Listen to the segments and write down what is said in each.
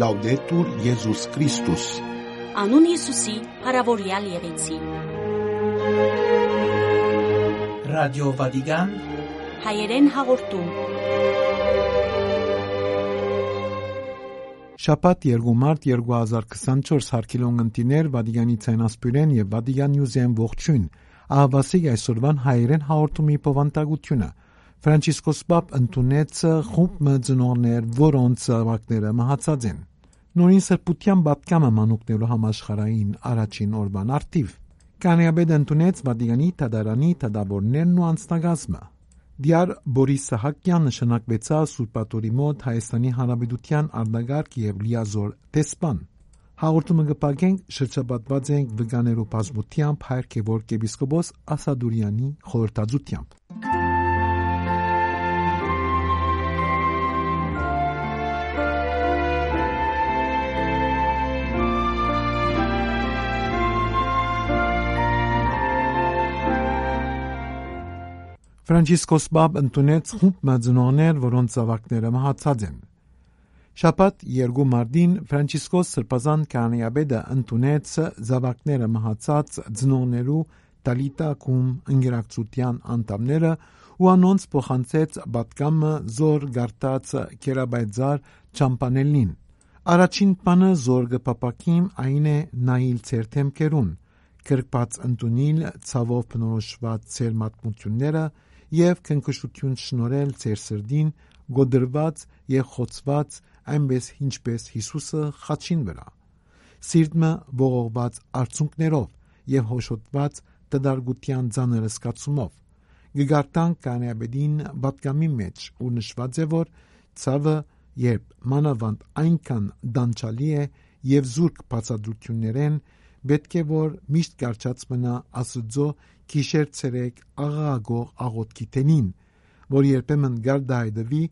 Լաուդետուր Եզուս Քրիստոս Անուն Հիսուսի, հարավորյալ եղեցի։ Ռադիո Վատիկան Հայերեն հաղորդում։ Շաբաթ 2 մարտ 2024 հարկելոն ընտիներ Վատիկանի ցայնասպյուրեն եւ Վատիկան նյուզեն ողջույն։ Ահավասիկ այսօրվան հայերեն հաղորդումի փոխանցությունը։ Ֆրանցիսկոս Պապ ընդունեց խումբ մծնորներ, որոնց ավակները մահացած են։ Նորին սրբության բապկամը մանուկներու համաշխարային առաջին օրվան արտիվ։ Կանեաբեդ ընդունեց Վատիկանի Տադարանի Տադաբորներն ու անձնագազմը։ Դիար Բորիս Սահակյան նշանակվեցավ Սուրբատորի մոտ Հայաստանի Հանրապետության արտագարկ եւ լիազոր տեսփան։ Հաղորդումը կպագենք շրջապատված ենք վգաներու բազմությամբ հայր Գևորգ եպիսկոպոս Ասադուրյանի խորհրդածությամբ։ Ֆրանցիսկոս Բաբ ընդունեց խումբ մածնոներ, որոնց զավակները մահացած են։ Շաբաթ 2 մարտին Ֆրանցիսկոս Սրբազան կանեաբեդը ընդունեց զավակները մահացած ծնողներու Տալիտա կում ընկերակցության անդամները ու անոնց փոխանցեց բատկամը զոր գարտած կերաբայձար ճամփանելին։ Առաջին բանը զոր գպապակիմ այն է նայիլ ցերթեմկերուն, կրկած ընդունիլ ցավով բնորոշված ցեր մատմությունները եւ քնքշություն շնորել ձեր սրդին գոդրված եւ խոցված այնպես ինչպես Հիսուսը խաչին վրա սիրտը ողողված արցունքներով եւ հոշոտված տդարգության ցաներ սկացումով գգարտան կանեաբեդին բատկամի մեջ ու նշված է որ ցավը երբ մանավանդ այնքան դանչալի է եւ զուրկ բացադրություններեն պետք է որ միշտ կարճած մնա աստծո գիշեր ցերեկ աղաղագող աղոթքի տենին, որ երբեմն գարդայդվի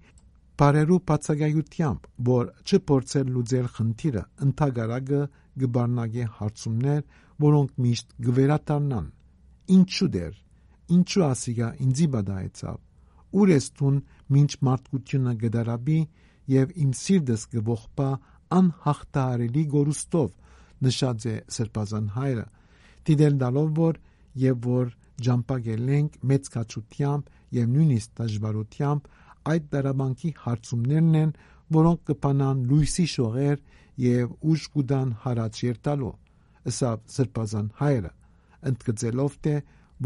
բարերու բացակայությամբ, որ չփորձել լուծել խնդիրը, ընդհանրակը գբարնագե հարցումներ, որոնք միշտ գվերատառնան։ Ինչու դեր, ինչու ասիգա ինձի բադայեցավ, ուր ես տուն մինչ մարդկությունը գդարաբի եւ իմ սիրտս գողպա անհաղթարելի գորուստով նշած է սրբազան հայրը դիդել դալով որ եւ որ ջամփագելենք մեծ կացությամբ եւ նույնիսկ դժվարությամբ այդ դարաբանկի հարցումներն են, որոնք կփանան լույսի շողեր եւ ուժ կուդան հարաճ երտալու։ Ըսա սրբազան հայրը ընդգծելով թե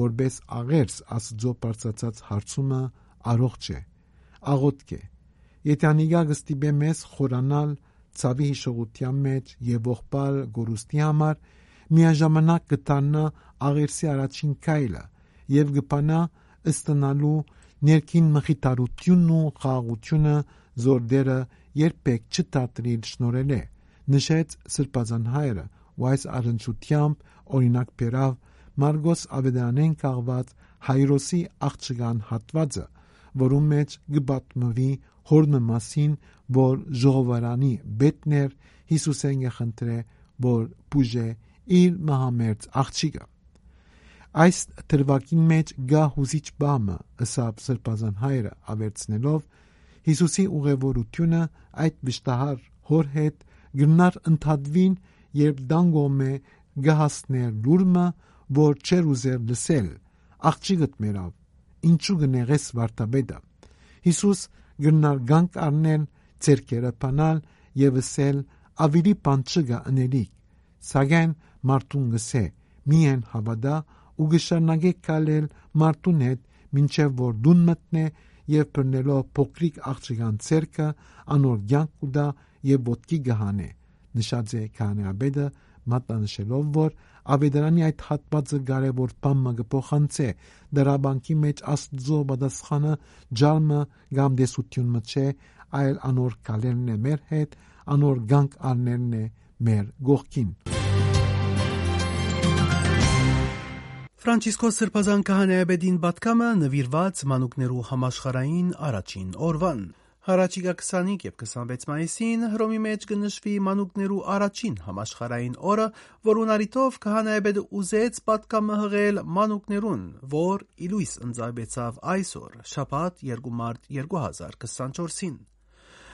որբես աղերս աստծո բարձացած հարցումը առողջ է աղոթք է եթե անիգա գստիբե մեզ խորանալ ցավի հիշողության մեջ եւ ողբալ գորուստի համար միաժամանակ կտանա աղերսի առաջին քայլը եւ գպանա ըստանալու ներքին մխիթարությունն ու խաղաղությունը զորդերը երբեք չտատրիլ շնորհել է նշեց սրբազան հայրը ու այս առընչությամբ օրինակ բերավ Մարգոս Ավեդանեն կաղված հայրոսի աղջկան հատվածը որում մեջ գբատմվի հորնը մասին որ ժողովարանի բետներ Հիսուսեն գխնդրե որ բուժե իր մահամերձ աղջիկը։ Այս թրվակին մեջ գա հուզիչ բամը, ըսապ սրբազան հայրը ավերցնելով Հիսուսի ուղևորությունը այդ վշտահար հոր հետ գնար ընդհատվին, երբ դանգոմե գահասներ լուրմը, որ չեր ուզեր լսել, աղջիկդ մերավ, ինչու գնեղես վարտաբեդը։ Հիսուս գնար գանք առնել, ցերկերը փանալ եւ ասել ավելի բան չգա ընելիք, սակայն մարդուն գսե միայն հավատա ու գշարնագե կալել մարդուն հետ մինչև որ դուն մտնե եւ բռնելով փոքրիկ աղջկան ցերկը անոր ցանկ ուդա եւ ոտքի գահանե նշած է կանեաբեդը մատնանշելով որ ավետարանի այդ հատվածը կարևոր բամը կփոխանցե դրաբանկի մեջ աստծո բադասխանը ջալմը կամ դեսությունը չէ այլ անոր կալերն է մեր հետ անոր գանք արներն է մեր գողքին Ֆրանցիսկոս Սրբազան քահանայաբեդին բատկամը նվիրված մանուկներու համաշխարային առաջին օրվան։ Հարաճիգա 25 եւ 26 մայիսին Հռոմի մեջ կնշվի մանուկներու առաջին համաշխարային օրը, որուն արիտով քահանայաբեդը ուզեց պատկամը հղել մանուկներուն, որ իլույս ընձայբեցավ այսօր, շաբաթ 2 մարտ 2024-ին։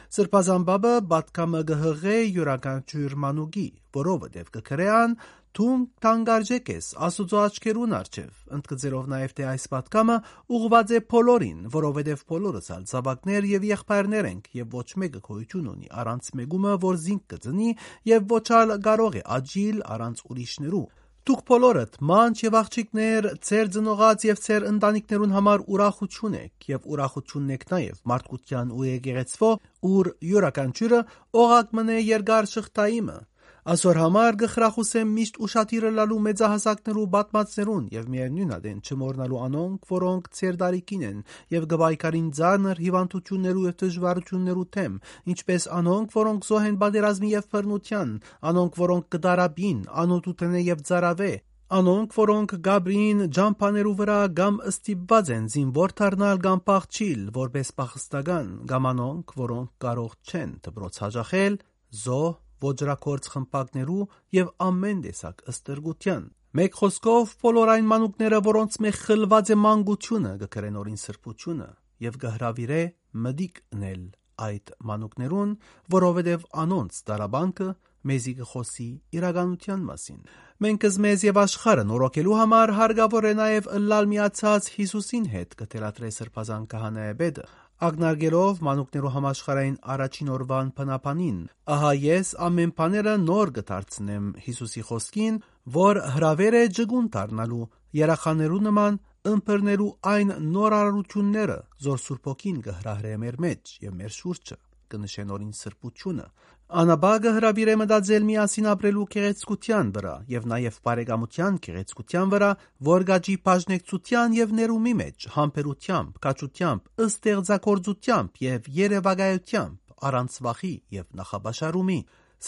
Սրբազան բաբը բատկամը գհղե յուրաքանչյուր մանուկի, որովհետև կքրեան Թուն թանգարջեք ես Աստուծո աչքերուն արչև ընդգծելով նաև թե այս պատկամը ուղված է բոլորին, որովհետև բոլորս ալ զավակներ եւ եղբայրներ ենք եւ ոչ մեկը գոյություն ունի առանց մեգումը, որ զինք կծնի եւ ոչ ալ կարող է աջիլ առանց ուրիշներու։ Դուք բոլորդ մանչ եւ աղջիկներ ձեր ծնողած եւ ձեր ընտանիքներուն համար ուրախություն եք եւ ուրախությունն եք նաեւ մարդկության ու եկեղեցվո, ուր յուրաքանչյուրը օղակ մնե երկար շղթայիմը Այսօր համար գխրախուսեմ միշտ ուշադիրը լալու մեծահասակներու պատմածներուն եւ միևնույն ադեն չմոռնալու անոնք, որոնք ծեր դարիքին են եւ գբայկարին ցաներ հիվանդություններու եւ դժվարություններու թեմ, ինչպես անոնք, որոնք զոհ են բادرազմի եւ բռնության, անոնք, որոնք կդարաբին, անոթութենե եւ ցարավե, Անոնք, որոնք Գաբրին ջամփաներու վրա կամ ստիպված են զինվոր դառնալ կամ փախչիլ, որպես փախստական, կամ անոնք, որոնք կարող չեն դբրոց հաջախել, զո ոչրակորց խմպակներու եւ ամեն տեսակ ըստրգության։ Մեկ խոսքով բոլոր այն մանուկները, որոնց մեջ խլված է մանկությունը, կգրեն օրին սրբությունը եւ կհրավիրե մդիկ նել այդ մանուկներուն, որովհետև անոնց տարաբանկը մեզի կխոսի իրականության մասին։ Մենք մեզ եւ աշխարհը նորոգելու համար հարգավոր է նաեւ ըլլալ միացած Հիսուսին հետ կթելատրե սրբազան քահանայաբեդը, ակնարկելով մանուկներու համաշխարային առաջին օրվան փնապանին։ Ահա ես ամեն բաները նոր կդարձնեմ Հիսուսի խոսքին, որ հրավեր է ջգուն դառնալու երախաներու նման ըմբռնելու այն նորարարությունները, որ Սուրբ Օքին կհրահրե մեր մեջ եւ մեր շուրջը կնշեն օրին սրբությունը, Անաբագը հրավիր է մտածել միասին ապրելու գեղեցկության վրա եւ նաեւ բարեկամության գեղեցկության վրա, որ գաճի բաժնեկցության եւ ներումի մեջ, համբերությամբ, կաճությամբ, ըստեղծագործությամբ եւ երևակայությամբ, առանց վախի եւ նախաբաշարումի։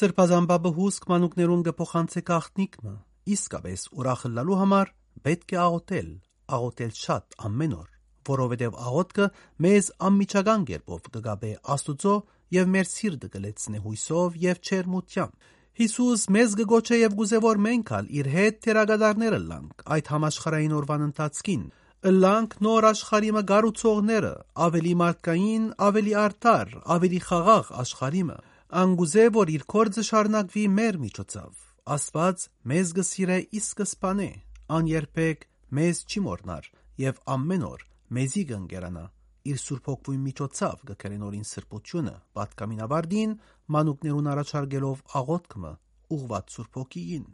Սրբազամբաբը հուսք մանուկներուն կփոխանցե գախտնիկը, իսկապես ուրախ լալու համար պետք է աղոթել, աղոթել շատ ամեն օր, որովհետեւ աղոթքը մեզ անմիջական կերպով կգաբե Աստուծո եւ մեր սիրտը կլեցնե հույսով եւ չերմությամբ։ Հիսուս մեզ գոչե եւ գուզե որ մենք ալ իր հետ թերագադարները լանք այդ համաշխարային օրվան ընթացքին Լանք նոր աշխարհի մը գառուցողները, ավելի մարդկային, ավելի արդար, ավելի խաղաղ աշխարհի մը։ Անգուզե որ իր կորձը շարնակվի մեր միջոցով։ Աստված մեզ գսիրե իսկ սպանե, աներբեք մեզ չի մորնար եւ ամեն օր մեզի կընկերանա իր Սուրբ Հոգվի միջոցով գկրեն օրին սրբությունը, պատկամինաբարդին մանուկներուն առաջարկելով աղոթքը ուղված Սուրբ Հոգիին։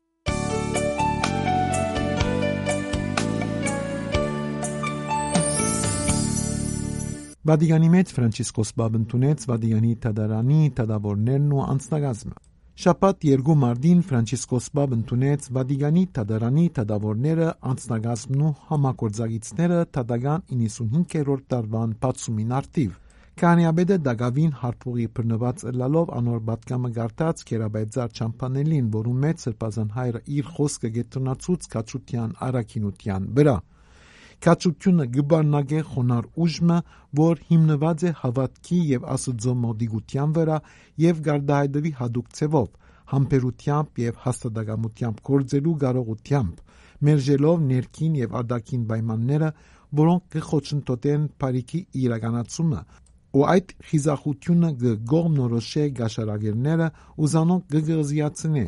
Վատիկանի մեջ Ֆրանցիսկոս Բաբն տունեց Վատիկանի տադարանի տադավորներն ու անձնագազմը։ Շաբաթ երկու մարտին Ֆրանցիսկոս Բաբ ընդունեց Վատիկանի Թադարանի թադավորները անձնագազմն ու համագործակիցները Թադագան 95-րդ տարվան բացումին արտիվ։ Կանյաբեդը դագավին հարփուղի բռնված ըլլալով անոր բատկամը գարտած կերաբայծար չամփանելին, որում մեծ սրբազան հայրը իր խոսքը գետնացուց կաչության արակինության վրա։ Կացությունը գբարնագե խոնար ուժմը, որ հիմնված է հավատքի եւ Աստծո մոդիգության վրա եւ գարդահայտվի հadoop ցևով, համբերությամբ եւ հաստատակամությամբ կորձելու կարողությամբ, մերժելով ներքին եւ արտաքին պայմանները, որոնք կխոչընդոտեն բարիքի իրականացումը, ու այդ խիզախությունը գողնորոշե գաշարագերները ուզանոնք գգզիացնե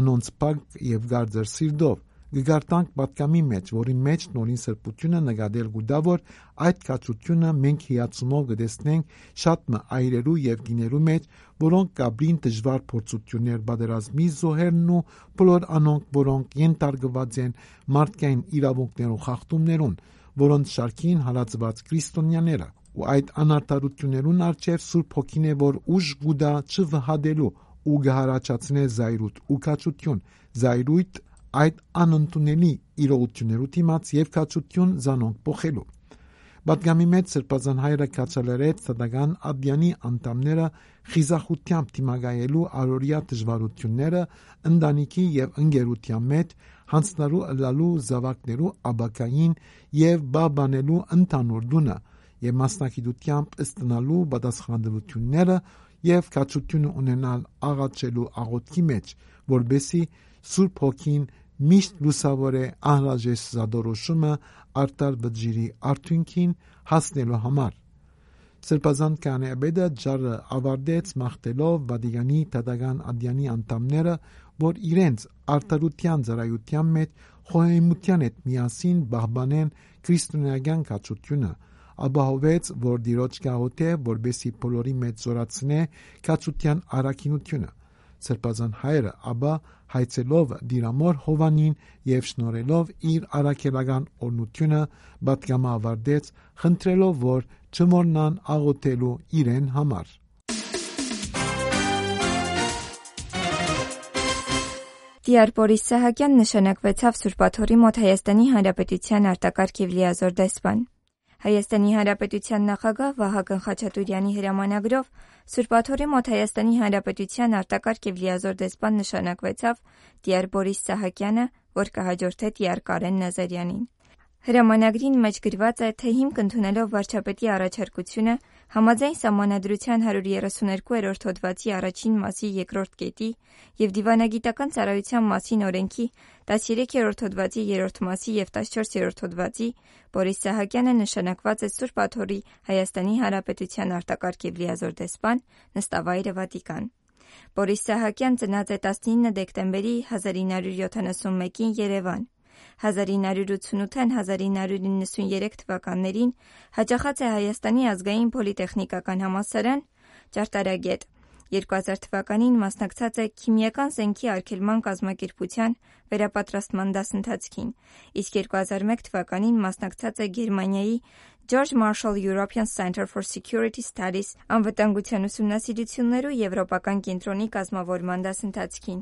անոնց փակ եւ գարձր սիրդով գգարտանք պատկամի մեջ, որի մեջ նորին սրբությունը նկատել գուտավոր այդ կացությունը մենք հիացնող գտեսնենք շատ մը այրերու եւ գիներու մեջ, որոնք կաբրին դժվար փորձություններ բادرազմի զոհերն ու բոլոր անոնք, որոնք ենթարկված են մարդկային իրավունքներով խախտումներուն, որոնց շարքին հալածված քրիստոնյաները ու այդ անարտարություներուն արչև Սուրբ Հոգին է որ ուժ գուդա չվհադելու ու գհարաճացնե զայրույթ ու կաչություն զայրույթ այդ անընդունելի իրողություններու դիմաց եւ կացություն զանոնք փոխելու։ Բադգամի մեջ սրբազան հայրը կացալերեց սադական ադյանի անդամները խիզախությամբ դիմագայելու արորիա դժվարությունները ընտանիքի եւ ընկերության մեջ հանցնալու լալու զավակներու աբակային եւ բաբանելու ընդանուր դունը եւ մասնակիտությամբ ըստնալու պատասխանատվությունները եւ կացությունը ունենալ աղաչելու աղոթքի մեջ որբեսի Սուրբ Հոգին միշտ լուսավոր է անհրաժեշտ զադորոշումը արտար բջիրի արդյունքին հասնելու համար։ Սրբազան կանեբեդը ջարը ավարտեց մաղթելով Վատիկանի Տադական ադյանի անդամները, որ իրենց արտարության ծառայության մեջ խոհեմության հետ միասին բահբանեն քրիստոնեական կացությունը, ապահովեց, որ դիրոջ գաղութ է, որբեսի բոլորի մեջ զորացնե կացության առաքինությունը։ Սրբազան հայրը ապա հայցելով դիրամոր Հովանին եւ շնորելով իր առաքելական օրնությունը պատգամը ավարտեց, խնդրելով, որ չմոռնան աղոթելու իրեն համար։ Տիար Բորիս Սահակյան նշանակվեցավ Սուրբաթորի մոտ Հայաստանի Հանրապետության արտակարգ եւ լիազոր դեսպան։ Հայաստանի Հանրապետության նախագահ Վահագն Խաչատուրյանի հրամանագրով Սուրբաթորի մոտ Հայաստանի Հանրապետության արտակարգ եւ լիազոր դեսպան նշանակվեցավ Տիար Բորիս Սահակյանը, որ կհաջորդե Տիար Կարեն Նազարյանին։ Հրամանագրին մեջ գրված է, թե հիմք ընդունելով վարչապետի առաջարկությունը համաձայն Սահմանադրության 132-րդ հոդվածի առաջին մասի երկրորդ կետի եւ Դիվանագիտական ծառայության մասին օրենքի 13-րդ հոդվածի 3-րդ մասի եւ 14-րդ հոդվածի Բորիս Սահակյանը նշանակված է Սուրբ Աթոռի Հայաստանի Հանրապետության արտակարգ եւ լիազոր դեսպան, նստավայրը Վատիկան։ Բորիս Սահակյան ծնած է 19 դեկտեմբերի 1971-ին Երևան։ 1988-ին 1993 թվականներին հաճախած է Հայաստանի ազգային պոլիտեխնիկական համալսարան ճարտարագետ։ 2000 թվականին մասնակցած է քիմիական զենքի արգելման կազմակերպության վերապատրաստման դասընթացքին, իսկ 2001 թվականին մասնակցած է Գերմանիայի George Marshall European Center for Security Studies անվտանգության ուսումնասիրություններու եվրոպական կենտրոնի կազմավորման դասընթացքին։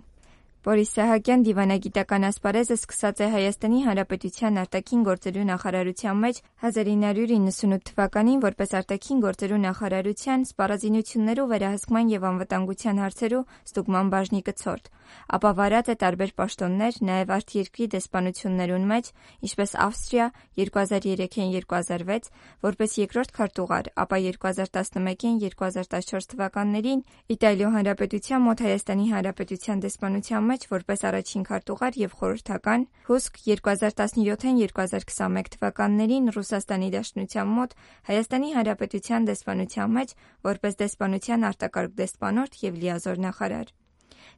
Բորիս Սահակյան դիվանագիտական ասպարեզը սկսած է Հայաստանի Հանրապետության արտաքին գործերու նախարարության մեջ 1998 թվականին որպես արտաքին գործերու նախարարության սպառազինություններու վերահսկման եւ անվտանգության հարցերու ստուգման բաժնի կցորդ, ապա վարած է տարբեր պաշտոններ նաեւ արտերկրի դեսպանություններուն մեջ, ինչպես Ավստրիա 2003-ին 2006 որպես երկրորդ քարտուղար, ապա 2011-ին 2014 թվականներին Իտալիո Հանրապետության մոտ Հայաստանի Հանրապետության դեսպանության մեջ որպես առաջին քարտուղար եւ խորհրդական, հուսք 2017-ին 2021 թվականներին Ռուսաստանի Դաշնության մոտ Հայաստանի Հանրապետության դեսպանության մեջ որպես դեսպանության արտակարգ դեսպանորդ եւ լիազոր նախարար։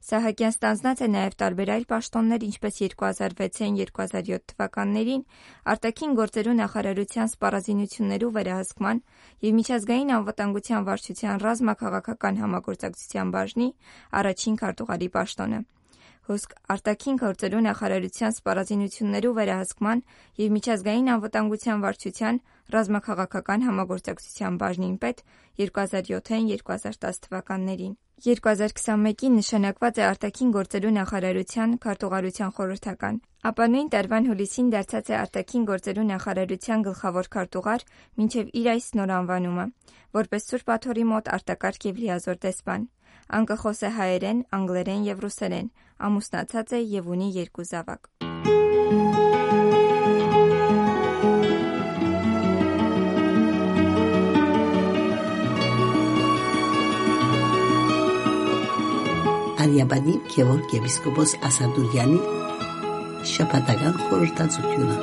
Սահակյան ստանձնած է նաև տարբեր այլ պաշտոններ, ինչպես 2006-ին 2007 թվականներին արտաքին գործերու նախարարության սպառազինություններու վերահսկման եւ միջազգային անվտանգության վարչության ռազմաքաղաքական համագործակցության բաժնի առաջին քարտուղարի պաշտոնը հոսք արտաքին գործերու նախարարության սպառազինություններու վերահսկման եւ միջազգային անվտանգության վարչության ռազմաքաղաքական համագործակցության բաժնին պետ 2007-ին 2010 թվականներին։ 2021-ին նշանակված է արտաքին գործերու նախարարության քարտուղարության խորհրդական, ապա նույն տարվան հուլիսին դարձած է արտաքին գործերու նախարարության գլխավոր քարտուղար մինչև իր այս նոր անվանումը, որպես Սուրբ Աթոռի մոտ արտակարգ եւ լիազոր դեսպան։ Անկը խոս է հայերեն, անգլերեն եւ ռուսերեն, ամուսնացած է եւ ունի երկու զավակ։ Արիաբանի Գևորգ եպիսկոպոս Ասադուրյանի շաբաթական խորհրդածությունը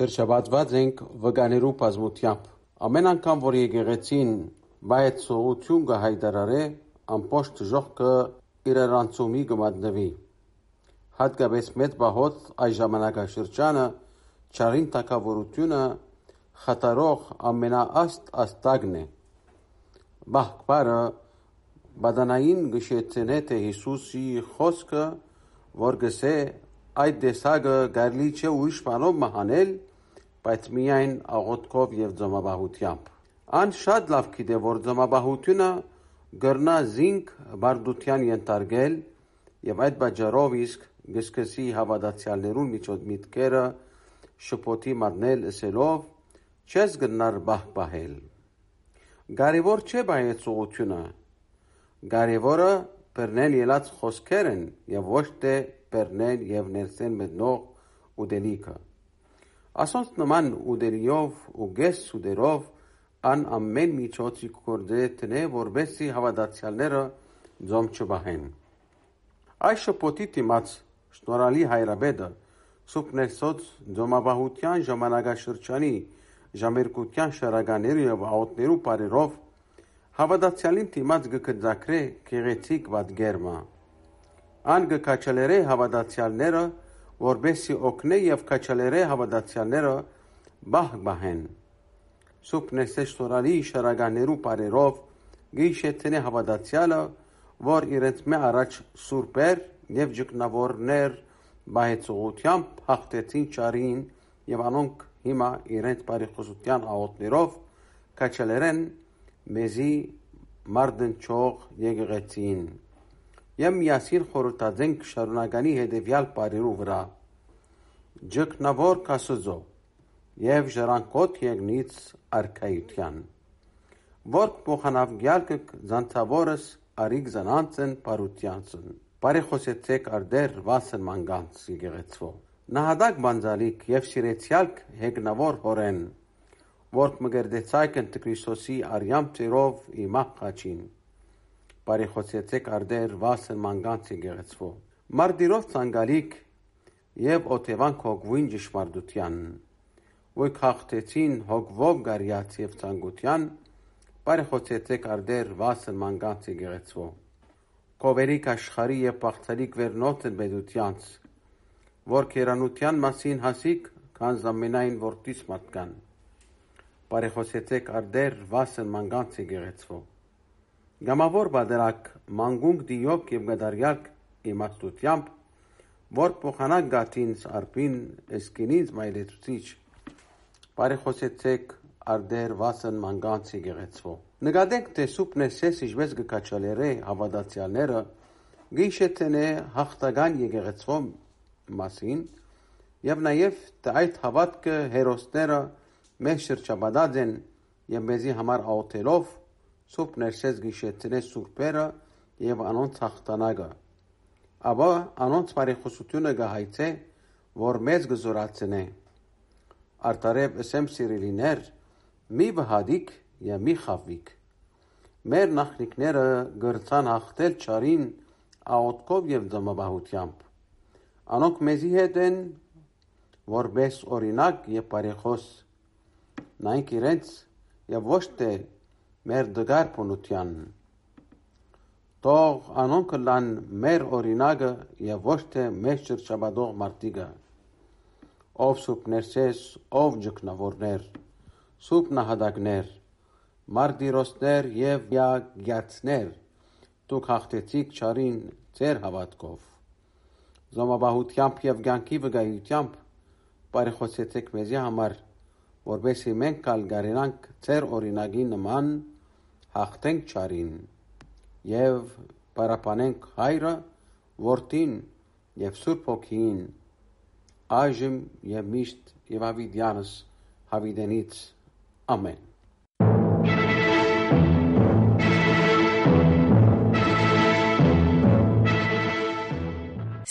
շրջապատված ենք վկաներու բազմությամբ։ Ամեն անգամ, որ եկեղեցին բայց սողություն կհայտարարե, ամբողջ ժողքը իրարանցումի կմատնվի։ Հատկապես մեծ բահոց այս ժամանակաշրջանը ճարին թակավորությունը խատարող ամենաաստ աստագն է։ Բահկբարը բադանային գշեցնե թե Հիսուսի խոսքը, որ գսե այդ տեսակը գարլի չէ ուրիշ բանով մահանել, բայց միայն աղոթքով եւ ձմաբահությամբ։ Ան շատ լավ գիտե, որ ձմաբահությունը գրնա զինք բարդության ենթարկել եւ այդ բաժարով իսկ գսկսի հավատացյալներուն միջոց միտքերը շփոթի մատնել ասելով չես գնար բահբահել։ Կարևոր չէ բայեցողությունը։ Կարևորը բեռնել ելած խոսքերն եւ ոչ թե բեռնել եւ ներսեն մտնող ուդելիքը։ Ասոնց նման ուդերիով ու գես ուդերով ան ամեն միջոցի կորդե տնե որբեսի հավատացյալները ձոմ չբահեն։ Այս շփոթի դիմաց շնորհալի հայրաբեդը Սուրբ Ներսոց ձոմաբահության ժամանակաշրջանի ժամերկության շարականների եւ աուտներու բարերով հավատացյալին դիմաց գկձակրե գեղեցիկ վատգերմա։ Ան գկաչալերե հավատացյալները որբեսի օգնե եւ կաչալերե հավատացյալները բահ բահեն։ Սուրբ Ներսոց շնորհալի շարականներու բարերով գիշետնե հավատացյալը որ իրենց մե առաջ սուրբեր եւ ճգնավորներ բայեցողությամբ հաղթեցին ճարին եւ անոնք հիմա իրենց բարեխոսության աղոտներով կաչելերեն մեզի մարդնչող եկեղեցին եւ միասին խորհրդածենք շարունականի հետեւյալ բարերու վրա. Ճգնավոր կասուզո եւ ժառանգոտ եղնից արքայության որ փոխանավ գյալք զանցավորս արիգ զանանցեն բարությանցն բարեխոսեցեք արդեր վասն մանգանց եկեղեցվո նահադակ բանձալիկ եւ սիրեցյալք հեգնավոր հորեն որ մգերդեցայք ընդ Քրիստոսի արյամ ծերով իմախ խաչին բարեխոսեցեք արդեր վասն մանգանց եկեղեցվո մարտիրով ցանգալիկ եւ օթևան կողվին ճշմարտության ոյ քաղտեցին հոգվով գարյաց եւ ցանկության բարեխոցեցեք արդեր վասն մանգանց եկեղեցվո կովերիկ աշխարի եւ բաղցալիկ վերնոթն բեդությանց որ կերանության մասին հասիկ քան զամենայն որտիս մատկան բարեխոսեցեք արդեր վասն մանգանց եկեղեցվո Գամավոր բادرակ մանգունգ դիոք եւ գդարյակ իմաստությամբ որ փոխանակ գաթինս արփին սկինից մայրեցուցիչ բարեխոսեցեք արդեր վասն մանգանցի գեղեցվո նկատենք թե սուպնեսես իջվես գկաչալերե հավատացյալները գիշեցնե հաղթական եկեղեցվո մասին եւ նաեւ այդ հավատքը հերոսները մեր շրջապատած են եւ մեզի համար աոթելով աուտելով սուպներսես գիշետնե սուրբերը եւ անոնց հաղթանակը ապա անոնց բարեխոսությունը գահայցե որ մեզ գզորացնե արտարև ասեմ սիրելիներ մի վհադիկ եւ մի խավիկ։ Մեր նախնիկները գրցան հաղթել ճարին աոտկով եւ դմաբահությամբ։ Անոնք մեզի հետ են որբես օրինակ եւ բարեխոս նայք իրենց եւ ոչ թե մեր դգար փոնության Տող անոնք լան մեր օրինակը եւ ոչ թե մեր շրջաբադող մարտիկը ով սուպներսես ով ջկնավորներ սուրբ նահատակներ, մարտիրոսներ եւ յագյացներ, դուք հաղթեցիք ճարին ձեր հավատքով։ Զոմաբահությամբ եւ ցանկի վգայությամբ բարեխոսեցեք մեզի համար, որբեսի մենք կալ գարենանք ձեր օրինագի նման հաղթենք ճարին եւ պարապանենք հայրը, որդին եւ սուրբ ոգին այժմ եւ միշտ եւ ավիդյանս հավիդենից Ամեն։